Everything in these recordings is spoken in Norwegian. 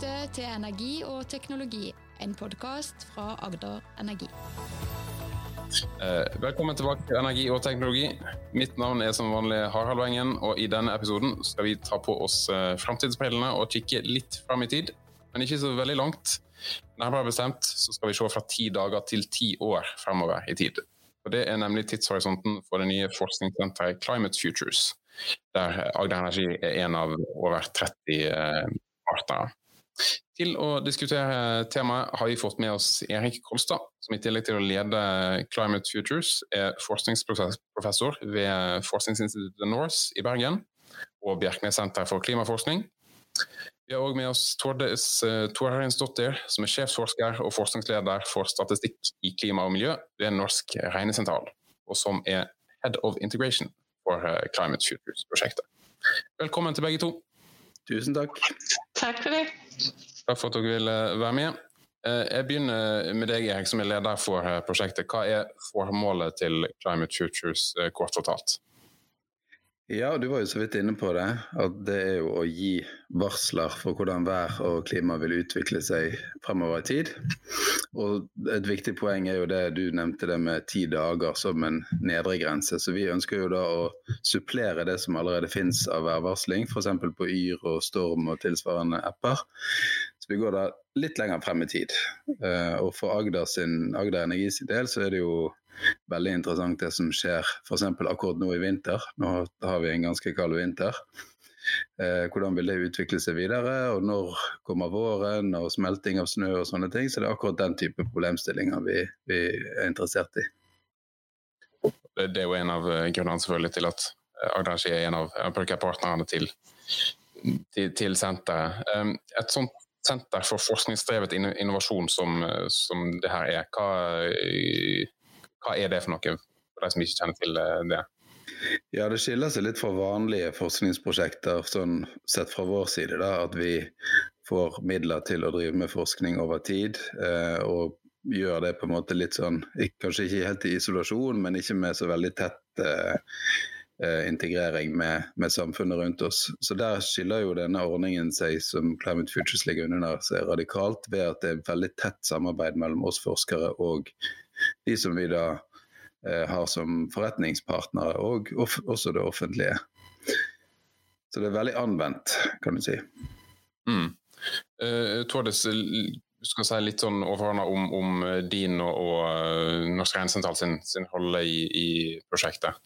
lytter til Energi og teknologi, en podkast fra Agder Energi. Eh, velkommen tilbake til Energi og teknologi. Mitt navn er som vanlig Harald Wengen, og i denne episoden skal vi ta på oss eh, framtidsbrillene og kikke litt fram i tid, men ikke så veldig langt. Nærmere bestemt så skal vi se fra ti dager til ti år fremover i tid. Og Det er nemlig tidshorisonten for det nye forskningssenteret Climate Futures, der Agder Energi er en av over 30 eh, partnere. Til å diskutere temaet har vi fått med oss Erik Kolstad, som i tillegg til å lede Climate Futures er forskningsprofessor ved Forskningsinstituttet Norse i Bergen og Bjerknes senter for klimaforskning. Vi har òg med oss Tordes Torharinsdottir, som er sjefsforsker og forskningsleder for statistikk i klima og miljø ved Norsk regnesentral, og som er Head of Integration for Climate Futures-prosjektet. Velkommen til begge to. Tusen takk. Takk for det. Takk for at dere ville være med. Jeg begynner med deg, Erik, som er leder for prosjektet. Hva er formålet til Climate Futures kort fortalt? Ja, du var jo så vidt inne på det. At det er jo å gi varsler for hvordan vær og klima vil utvikle seg fremover i tid. Og et viktig poeng er jo det du nevnte det med ti dager som en nedre grense. Så vi ønsker jo da å supplere det som allerede finnes av værvarsling, f.eks. på Yr og Storm og tilsvarende apper. Så vi går da litt lenger frem i tid. Og for Agder, sin, Agder Energi sin del så er det jo veldig interessant det som skjer f.eks. akkurat nå i vinter. Nå har vi en ganske kald vinter. Eh, hvordan vil det utvikle seg videre, og når kommer våren og smelting av snø og sånne ting. Så det er akkurat den type problemstillinger vi, vi er interessert i. Det er jo en av grunnene selvfølgelig til at Agderski er en av partnerne til, til, til senteret. Et sånt senter for forskningsdrevet innovasjon som, som det her er, hva, hva er det for noe, for de som ikke kjenner til det? Ja, Det skiller seg litt fra vanlige forskningsprosjekter, sånn sett fra vår side. da, At vi får midler til å drive med forskning over tid. Eh, og gjør det på en måte litt sånn, kanskje ikke helt i isolasjon, men ikke med så veldig tett eh, integrering med, med, samfunnet rundt oss. Så Der skiller jo denne ordningen seg som Climate Futures ligger under seg radikalt, ved at det er veldig tett samarbeid mellom oss forskere og de som vi da eh, har som forretningspartnere, og også det offentlige. Så det er veldig anvendt, kan du si. Mm. Uh, Tordes, du skal si litt sånn overordna om, om, din og, og Norsk Regnsentral sin, sin rolle i, i prosjektet.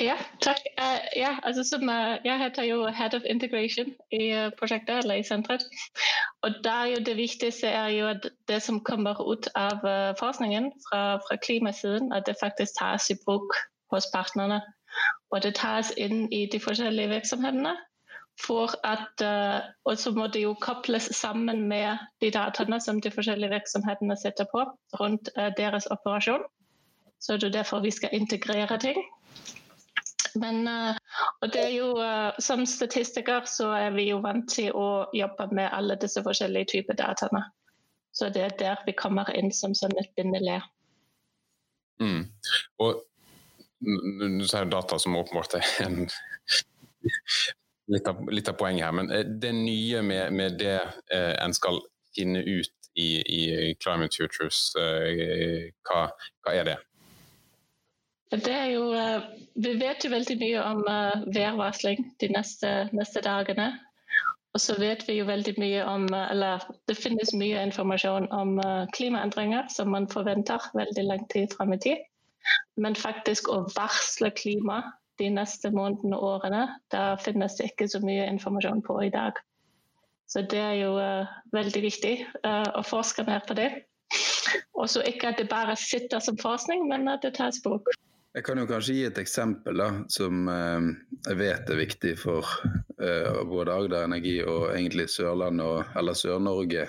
Ja, takk. Uh, ja, altså som, uh, jeg heter jo Head of Integration i uh, prosjektet, eller i senteret. Og der jo det viktigste er jo at det som kommer ut av forskningen fra, fra klimasiden, at det faktisk tas i bruk hos partnerne. Og det tas inn i de forskjellige virksomhetene. For at, og så må det jo kobles sammen med de dataene som de forskjellige virksomhetene setter på rundt deres operasjon. Så det er derfor vi skal integrere ting. Men, og det er jo, som statistiker så er vi jo vant til å jobbe med alle disse forskjellige typer dataene. Så det er der vi kommer inn som sånn et bindeledd. Mm. Og du sier data som åpenbart er en, litt, av, litt, av, poenget her, men det nye med, med det eh, en skal finne ut i, i Climate Futures, eh, hva, hva er det? Det er jo, vi vet jo veldig mye om værvarsling de neste, neste, dagene. Og så vet vi jo veldig mye om Eller det finnes mye informasjon om klimaendringer som man forventer veldig lang tid fram i tid. Men faktisk å varsle klima de neste månedene og årene, da finnes det ikke så mye informasjon på i dag. Så det er jo veldig viktig å forske mer på det. Og så ikke at det bare sitter som forskning, men at det tas bruk. Jeg kan jo kanskje gi et eksempel da, som eh, jeg vet er viktig for eh, både Agder Energi og egentlig Sørland og, eller Sør-Norge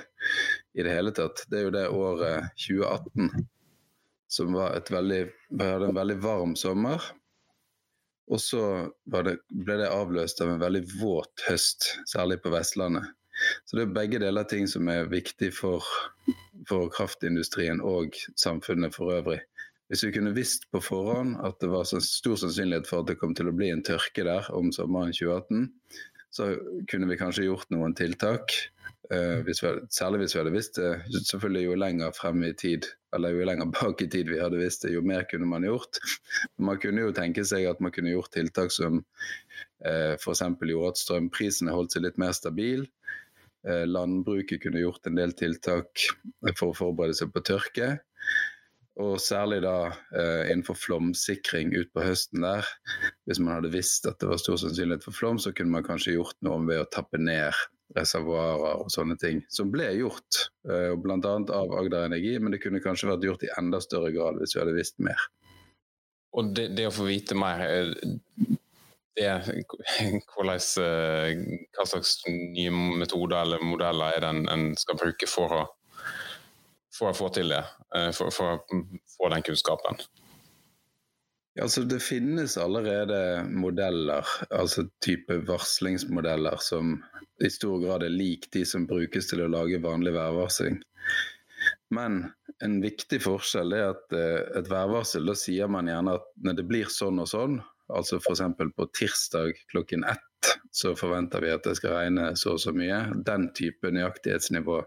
i det hele tatt. Det er jo det året 2018 som var et veldig, vi hadde en veldig varm sommer. Og så det, ble det avløst av en veldig våt høst, særlig på Vestlandet. Så det er begge deler ting som er viktig for, for kraftindustrien og samfunnet for øvrig. Hvis vi kunne visst på forhånd at det var stor sannsynlighet for at det kom til å bli en tørke der om sommeren 2018, så kunne vi kanskje gjort noen tiltak. Uh, hvis vi, særlig hvis vi hadde visst det. Selvfølgelig jo lenger frem i tid, eller jo lenger bak i tid vi hadde visst det, jo mer kunne man gjort. Man kunne jo tenke seg at man kunne gjort tiltak som uh, f.eks. gjorde at strømprisene holdt seg litt mer stabil. Uh, landbruket kunne gjort en del tiltak for å forberede seg på tørke. Og særlig da eh, innenfor flomsikring utpå høsten der. Hvis man hadde visst at det var stor sannsynlighet for flom, så kunne man kanskje gjort noe ved å tappe ned reservoarer og sånne ting. Som ble gjort, eh, bl.a. av Agder Energi, men det kunne kanskje vært gjort i enda større grad hvis vi hadde visst mer. Og det, det å få vite mer eh, det, hvordan, eh, Hva slags nye metoder eller modeller er det en skal bruke for å for å få til det, eh, for, for å få den kunnskapen? Altså, det finnes allerede modeller, altså type varslingsmodeller, som i stor grad er lik de som brukes til å lage vanlig værvarsling. Men en viktig forskjell er at eh, et værvarsel, da sier man gjerne at når det blir sånn og sånn, altså f.eks. på tirsdag klokken ett så forventer vi at det skal regne så og så mye. Den type nøyaktighetsnivå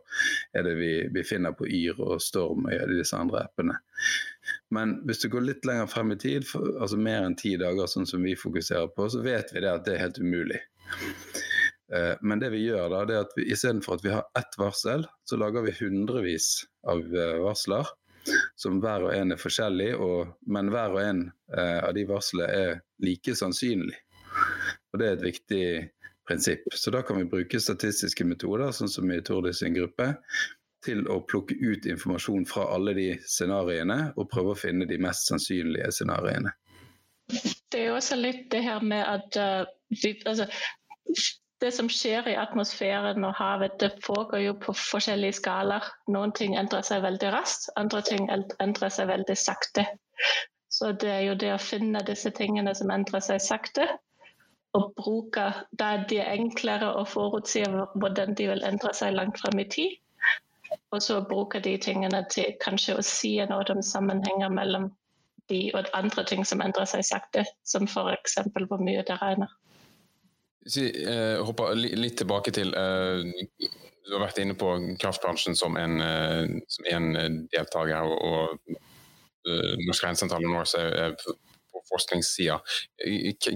er det vi, vi finner på Yr og Storm og i disse andre appene. Men hvis du går litt lenger frem i tid, for, altså mer enn ti dager, sånn som vi fokuserer på, så vet vi det at det er helt umulig. Eh, men det vi gjør da, det er at istedenfor at vi har ett varsel, så lager vi hundrevis av eh, varsler. Som hver og en er forskjellig, og, men hver og en eh, av de varslene er like sannsynlig. Og Det er et viktig prinsipp. Så Da kan vi bruke statistiske metoder, sånn som i Tordis sin gruppe, til å plukke ut informasjon fra alle de scenarioene og prøve å finne de mest sannsynlige scenarioene. Det er også litt det her med at uh, vi, altså, det som skjer i atmosfæren og havet, det foregår jo på forskjellige skalaer. Noen ting endrer seg veldig raskt, andre ting endrer seg veldig sakte. Så det er jo det å finne disse tingene som endrer seg sakte, og bruke Da er det enklere å forutse hvordan de vil endre seg langt frem i tid. Og så bruke de tingene til kanskje å si noe om sammenhenger mellom de og andre ting som endrer seg sakte, som f.eks. hvor mye det regner. Si, eh, hopper litt tilbake til eh, Du har vært inne på kraftbransjen som en, eh, som en deltaker. og, og uh, Norsk Regnsentral og Norse er forskningssida.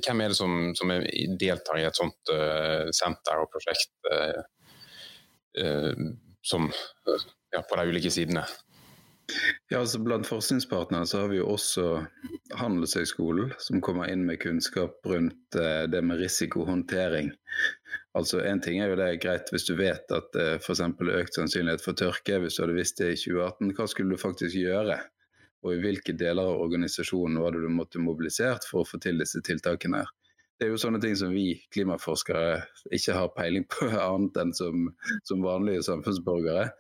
Hvem er det som, som deltar i et sånt uh, senter og prosjekt uh, uh, som, ja, på de ulike sidene? Ja, altså Blant forskningspartnere så har vi jo også Handelshøyskolen, som kommer inn med kunnskap rundt det med risikohåndtering. Altså En ting er jo det er greit hvis du vet at det f.eks. økt sannsynlighet for tørke. Hvis du hadde visst det i 2018, hva skulle du faktisk gjøre? og i hvilke deler av organisasjonen var det du måtte mobilisert for å få til disse tiltakene. her. Det er jo sånne ting som vi klimaforskere ikke har peiling på annet enn som, som vanlige samfunnsborgere.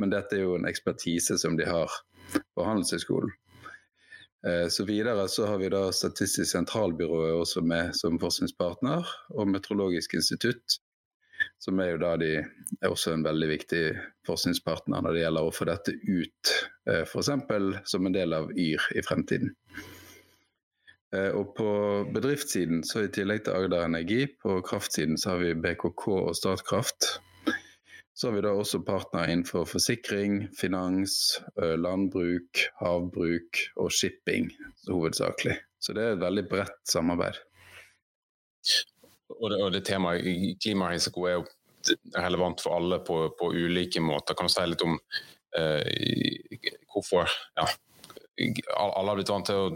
Men dette er jo en ekspertise som de har på Handelshøyskolen. Eh, så videre så har vi da Statistisk sentralbyrå også med som forskningspartner, og Meteorologisk institutt som er jo da de er også en veldig viktig forskningspartner når det gjelder å få dette ut, eh, f.eks. som en del av Yr i fremtiden. Eh, og På bedriftssiden, så i tillegg til Agder Energi, på kraftsiden så har vi BKK og Statkraft. Så har vi da også partnere innenfor forsikring, finans, eh, landbruk, havbruk og shipping hovedsakelig. Så det er et veldig bredt samarbeid og det, og det temaet klimarisiko er jo relevant for alle på, på ulike måter. Kan du si litt om eh, hvorfor ja, alle har blitt vant til å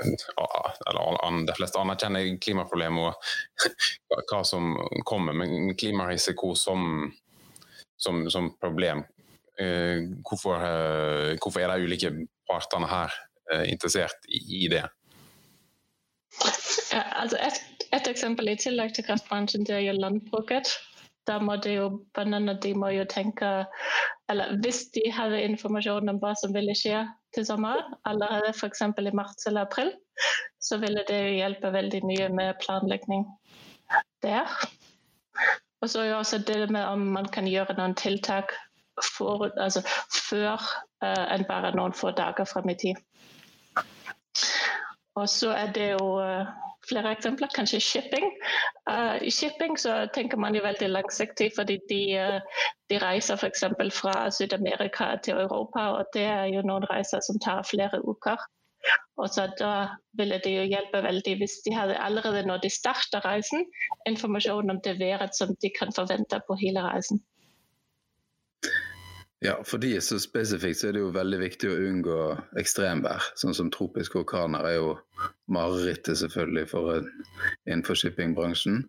eller de fleste anerkjenner klimaproblemet og hva som kommer, men klimarisiko som, som, som problem. Eh, hvorfor, eh, hvorfor, er de ulike partene her eh, interessert i, det? Ja, altså et et eksempel i tillegg til kraftbransjen det er jo landbruket. Da må jo bøndene de må jo tenke eller Hvis de har informasjon om hva som ville skje til sommeren, eller f.eks. i mars eller april, så ville det hjelpe veldig mye med planlegging der. Og så er jo også det med om man kan gjøre noen tiltak for, altså, før uh, enn bare noen få dager frem i tid. Og så er det jo uh, flere eksempler. Kanskje shipping. Uh, I shipping så tenker man jo veldig langsiktig, fordi de, uh, de reiser f.eks. fra Syd-Amerika til Europa, og det er jo noen reiser som tar flere uker. Og så Da ville det jo hjelpe veldig hvis de hadde allerede når de starter reisen, informasjon om det været som de kan forvente på hele reisen. Ja, for de så spesifikt så er det jo veldig viktig å unngå ekstremvær. Sånn som tropiske orkaner er jo marerittet selvfølgelig for innenfor shippingbransjen.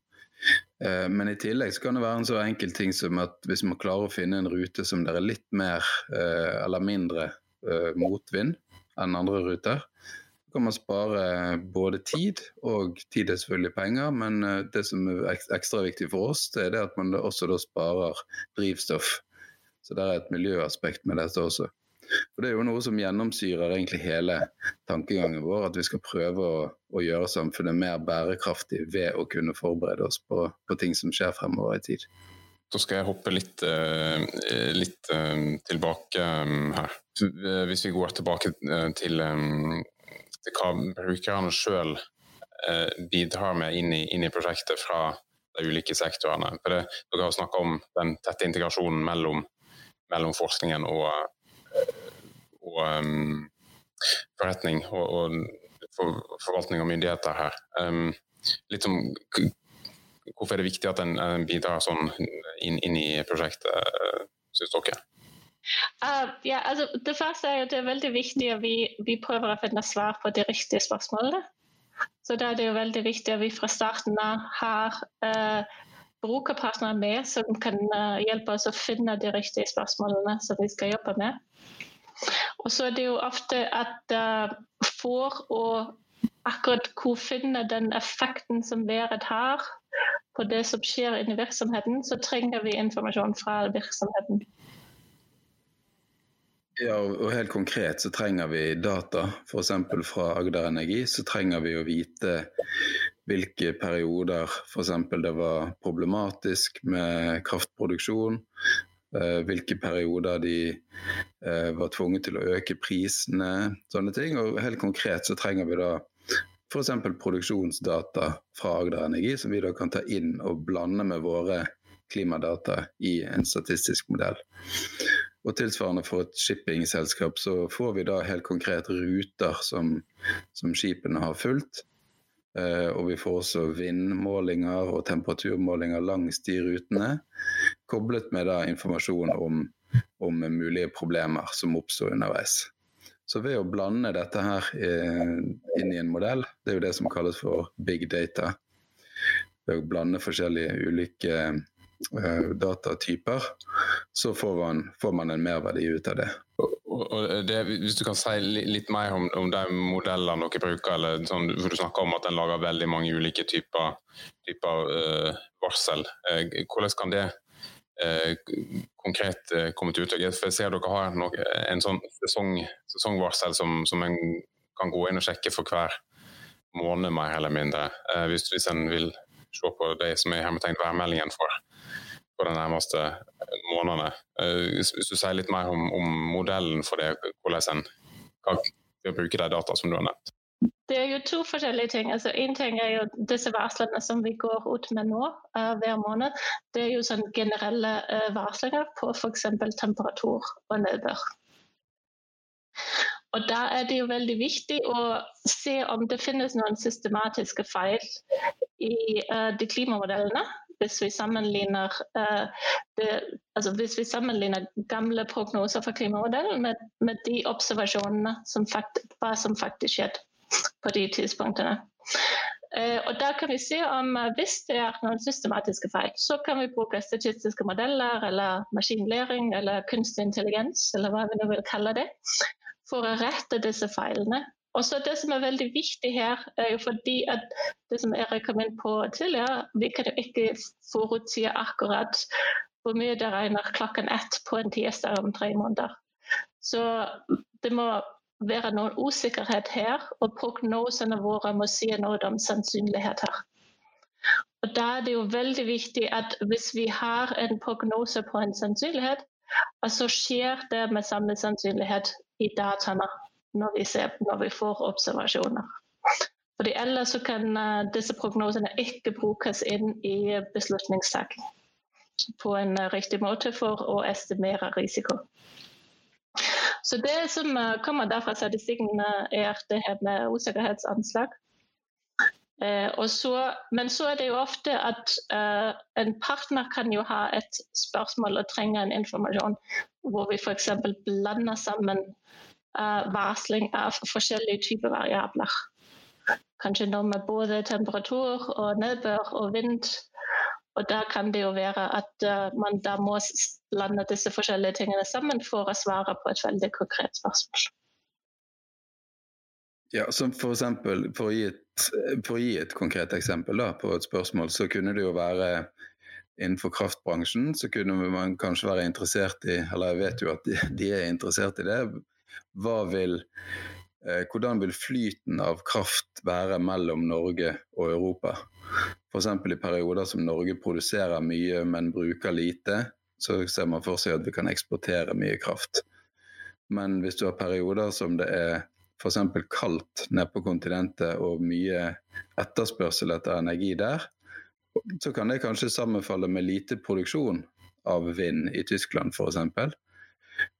Eh, men i tillegg så kan det være en så enkel ting som at hvis man klarer å finne en rute som der er litt mer eh, eller mindre eh, motvind enn andre ruter, så kan man spare både tid, og tid er selvfølgelig penger, men det som er ekstra viktig for oss, det er det at man også da sparer drivstoff så det er et miljøaspekt med dette også. For Det er jo noe som gjennomsyrer egentlig hele tankegangen vår, at vi skal prøve å, å gjøre samfunnet mer bærekraftig ved å kunne forberede oss på, på ting som skjer fremover i tid. Da skal jeg hoppe litt, uh, litt uh, tilbake um, her. Hvis vi går tilbake til, til, hva brukerne sjøl bidrar med inn i, inn i, prosjektet fra de ulike sektorene. For det, Dere har snakka om den tette integrasjonen mellom mellom forskningen og, og um, forretning og, og for, forvaltning og myndigheter her. Um, litt som Hvorfor er det viktig at en bidrar sånn inn, inn i prosjektet, syns dere? Uh, ja, altså, det første er jo det er veldig viktig at vi, vi prøver å finne svar på de riktige spørsmålene. Så da er det jo veldig viktig at vi fra starten av har uh, brukerpartnere med som kan eh, hjelpe oss å finne de riktige spørsmålene som vi skal jobbe med. Og så er det jo ofte at uh, for å akkurat hvor finne den effekten som været har på det som skjer inni virksomheten, så trenger vi informasjon fra virksomheten. Ja, og helt konkret så trenger vi data. F.eks. fra Agder Energi så trenger vi å vite hvilke perioder f.eks. det var problematisk med kraftproduksjon. Eh, hvilke perioder de eh, var tvunget til å øke prisene, sånne ting. Og helt konkret så trenger vi da f.eks. produksjonsdata fra Agder Energi, som vi da kan ta inn og blande med våre klimadata i en statistisk modell. Og tilsvarende for et shippingselskap så får vi da helt konkret ruter som, som skipene har fulgt. Eh, og vi får også vindmålinger og temperaturmålinger langs de rutene. Koblet med da informasjon om, om mulige problemer som oppstår underveis. Så ved å blande dette her eh, inn i en modell, det er jo det som kalles for big data. Ved å blande forskjellige ulike uh, datatyper, så får man, får man en merverdi ut av det det, hvis du kan si litt mer om, om de modellene dere bruker, eller sånn, for du snakker om at en lager veldig mange ulike typer, typer uh, varsel. Uh, hvordan kan det uh, konkret komme til uttrykk? Jeg ser dere har noe, en sånn sesong, sesongvarsel som, som en kan gå inn og sjekke for hver måned, mer eller mindre. hvis, hvis en vil se på det som er hermetegn værmeldingen for på de nærmeste månedene. Eh, hvis du sier litt mer om, om modellen for det, hvordan en kan bruke de data som du har nevnt. Det er jo to forskjellige ting. Altså, en ting er jo disse varslene som vi går ut med nå uh, hver måned. Det er jo sånn generelle uh, varslinger på f.eks. temperatur og nedbør. Og Da er det jo veldig viktig å se om det finnes noen systematiske feil i uh, de klimamodellene hvis vi sammenligner, uh, det, altså hvis vi sammenligner gamle prognoser for klimamodellen med, med de observasjonene som fakt, som faktisk skjedde på de tidspunktene. Uh, og da kan vi se om uh, Hvis det er noen systematiske feil, så kan vi bruke statistiske modeller eller maskinlæring eller kunstig intelligens, eller hva vi nå vil kalle det, for å rette disse feilene og så Det som er veldig viktig her, er jo fordi at det som Erik kom inn på tidligere, vi kan jo ikke forutsi akkurat hvor mye det regner klokken ett på en tirsdag om tre måneder. Så det må være noen usikkerhet her, og prognosene våre må si noe om sannsynligheter. Og Da er det jo veldig viktig at hvis vi har en prognose på en sannsynlighet, så skjer det med samme sannsynlighet i dataene når vi, ser, når vi får observasjoner. Fordi ellers kan uh, disse prognosene ikke brukes inn i beslutningstaking på en uh, riktig måte for å estimere risiko. Så det som uh, kommer der fra statistikken, er det her med usikkerhetsanslag. Så, men så er det jo ofte at en partner kan jo ha et spørsmål og trenger en informasjon hvor vi f.eks. blander sammen varsling av forskjellige typer variabler kanskje noe med både temperatur og nedbør og vind. Og da kan det jo være at uh, man da må blande disse forskjellige tingene sammen for å svare på et veldig konkret spørsmål. Ja, som for, eksempel, for, å et, for, å gi et, konkret eksempel da, på et spørsmål, så kunne det jo være innenfor kraftbransjen så kunne man kanskje være interessert i, eller jeg vet jo at de, de er interessert i det, vil Eh, hvordan vil flyten av kraft være mellom Norge og Europa? F.eks. i perioder som Norge produserer mye, men bruker lite, så ser man for seg at vi kan eksportere mye kraft. Men hvis du har perioder som det er f.eks. kaldt nede på kontinentet og mye etterspørsel etter energi der, så kan det kanskje sammenfalle med lite produksjon av vind i Tyskland f.eks.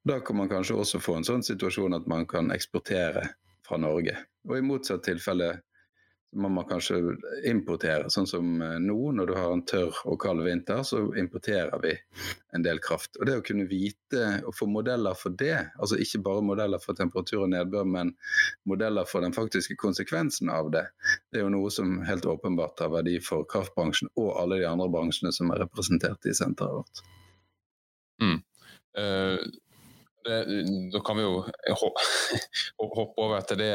Da kan man kanskje også få en sånn situasjon at man kan eksportere fra Norge. Og i motsatt tilfelle må man kanskje importere, sånn som eh, nå når du har en tørr og kald vinter, så importerer vi en del kraft. Og det å kunne vite og få modeller for det, altså ikke bare modeller for temperatur og nedbør, men modeller for den faktiske konsekvensen av det, det er jo noe som helt åpenbart har verdi for kraftbransjen og alle de andre bransjene som er representert i senteret vårt. Mm. Det, da kan vi jo hoppe over til det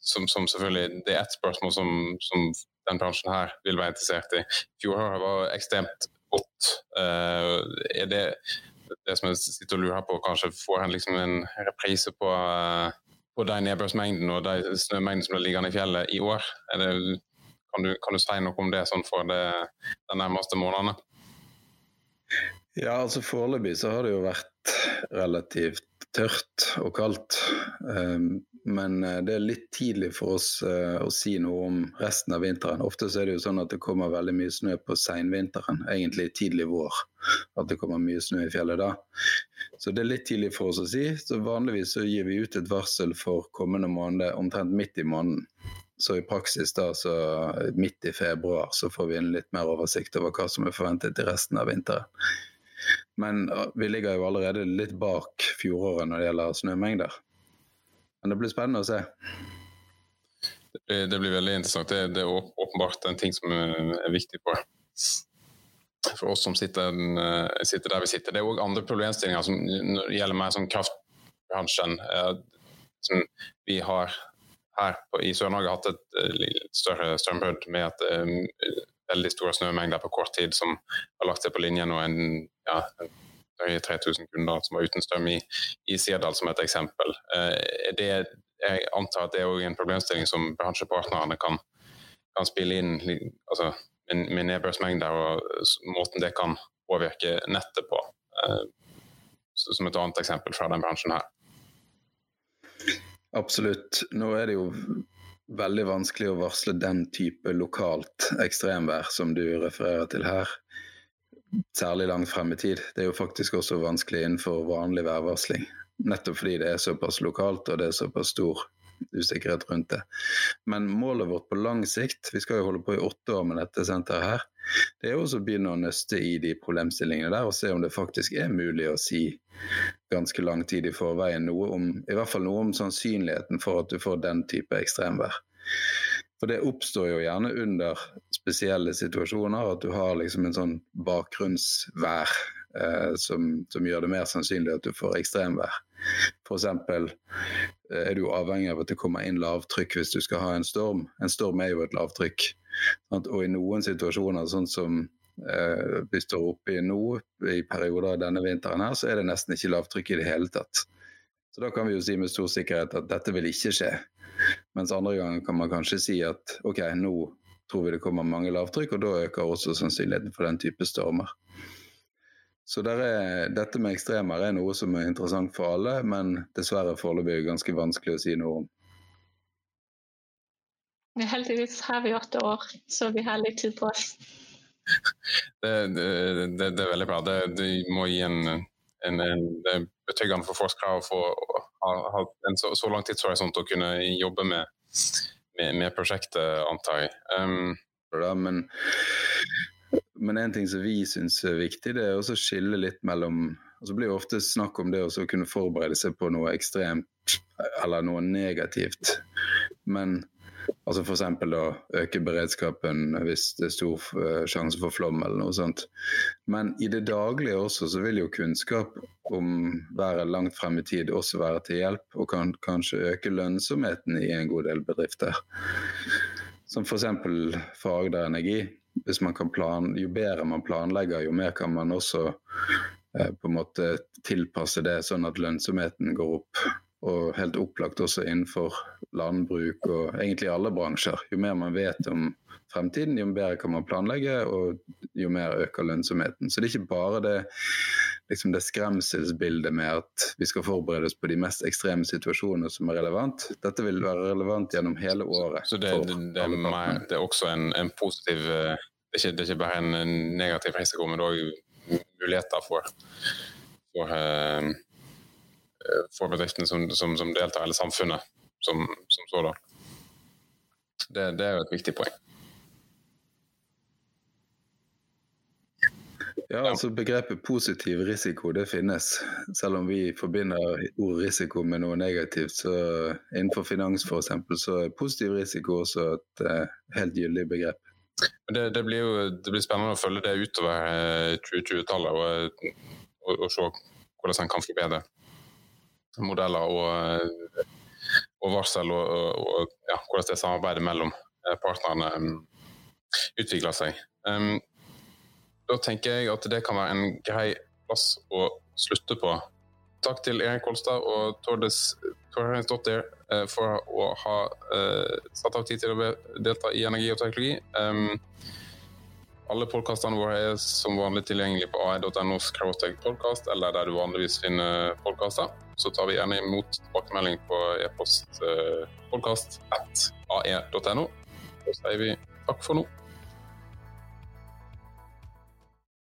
som, som selvfølgelig Det er ett spørsmål som, som, den bransjen her vil være interessert i. Fjoråret var ekstremt godt. Uh, er det det som jeg sitter og lurer på, kanskje får en, liksom en reprise på, uh, på de nedbørsmengden og de snømengden som blir liggende i fjellet i år? Det, kan, du, kan, du, si noe om det sånn for de nærmeste månedene? Ja, altså Foreløpig så har det jo vært relativt tørt og kaldt. Ehm, men eh, det er litt tidlig for oss eh, å si noe om resten av vinteren. Ofte så er det jo sånn at det kommer veldig mye snø på seinvinteren, egentlig tidlig vår. At det kommer mye snø i fjellet da. Så det er litt tidlig for oss å si. Så vanligvis så gir vi ut et varsel for kommende måned omtrent midt i måneden. Så i praksis da, så midt i februar så får vi en litt mer oversikt over hva som er forventet i resten av vinteren. Men vi ligger jo allerede litt bak fjoråret når det gjelder snømengder. Men det blir spennende å se. Det, blir veldig interessant. Det, det, er åpenbart en ting som er viktig for, for oss som sitter, sitter, der vi sitter. Det er òg andre problemstillinger som gjelder mer sånn kraftbransjen. Som vi har her i Sør-Norge hatt et større strømbrudd med at veldig store snømengder på kort tid som har lagt seg på linjen, og en, ja, en 3000 kunder som var uten strøm i, i Sirdal, som et eksempel. Eh, det, jeg antar at det er en problemstilling som bransjepartnerne kan, kan spille inn altså, med, med nedbørsmengder og måten det kan påvirke nettet på. Eh, som et annet eksempel fra den bransjen her. Absolutt. Nå er det jo veldig vanskelig å varsle den type lokalt ekstremvær som du refererer til her. Særlig langt frem i tid. Det er jo faktisk også vanskelig innenfor vanlig værvarsling. Nettopp fordi det er såpass lokalt og det er såpass stor usikkerhet rundt det. Men målet vårt på lang sikt, vi skal jo holde på i åtte år med dette senteret her, det er også å begynne å nøste i de problemstillingene der og se om det faktisk er mulig å si ganske lang tid i forveien noe om, i hvert fall noe om sannsynligheten for at du får den type ekstremvær. For det oppstår jo gjerne under spesielle situasjoner, at du har liksom en sånn bakgrunnsvær eh, som, som, gjør det mer sannsynlig at du får ekstremvær. F.eks. Eh, er du avhengig av at det kommer inn lavtrykk hvis du skal ha en storm. En storm er jo et lavtrykk. Og i noen situasjoner, sånn som eh, vi står oppe i nå, i perioder denne vinteren her, så er det nesten ikke lavtrykk i det hele tatt. Så da kan vi jo si med stor sikkerhet at dette vil ikke skje. Mens andre ganger kan man kanskje si at ok, nå tror vi det kommer mange lavtrykk, og da øker også sannsynligheten for den type stormer. Så er, dette med ekstremer er noe som er interessant for alle, men dessverre foreløpig ganske vanskelig å si noe om. Heldigvis har vi åtte år, så vi har litt tid på oss. Det, det, det, det er veldig bra. Det, må gi en, en, en betryggende for forskere å få ha, ha en så, så, lang tidshorisont å kunne jobbe med, med, med prosjektet, antar jeg. Um, men, men en ting som vi syns er viktig, det er å skille litt mellom og så blir det ofte snakk om det å kunne forberede seg på noe ekstremt eller noe negativt. Men Altså F.eks. da øke beredskapen hvis det er stor eh, sjanse for flom eller noe sånt. Men i det daglige også så vil jo kunnskap om været langt frem i tid også være til hjelp, og kan kanskje øke lønnsomheten i en god del bedrifter. Som f.eks. for, Agder Energi. Hvis man kan plan, jo bedre man planlegger, jo mer kan man også eh, på en måte tilpasse det sånn at lønnsomheten går opp og helt opplagt også innenfor landbruk og egentlig alle bransjer. Jo mer man vet om fremtiden, jo bedre kan man planlegge, og jo mer øker lønnsomheten. Så det er ikke bare det, liksom det skremselsbildet med at vi skal forberede oss på de mest ekstreme situasjonene som er relevant. Dette vil være relevant gjennom hele året. Så det, det, det, er, mer, det er, også en, en positiv det er, ikke, det er, ikke, bare en negativ risiko, men òg muligheter for, for uh, Eh, for bedriftene som, som, som, deltar, eller samfunnet som, som sådan. Det, det, er jo et viktig poeng. Ja, altså Begrepet positiv risiko det finnes. Selv om vi forbinder ord risiko med noe negativt. så Innenfor finans for eksempel, så er positiv risiko også et uh, helt gyldig begrep. Det, det, blir jo det blir spennende å følge det utover 2020-tallet og, og, og, se hvordan en kan forbedre modeller og, og varsel, og, og ja, hvordan det samarbeidet mellom eh, partnerne um, utvikler seg. Um, da tenker jeg at det kan være en grei plass å slutte på. Takk til Erik Kolstad og Tordes Torheinsdottir uh, for å ha uh, satt av tid til å delta i energi og teknologi. Alle podkastene våre er som vanlig tilgjengelig på ae.no podkast, eller der du vanligvis finner podkaster. Så tar vi gjerne imot tilbakemelding på e-post eh, ae.no. Så sier vi takk for nå.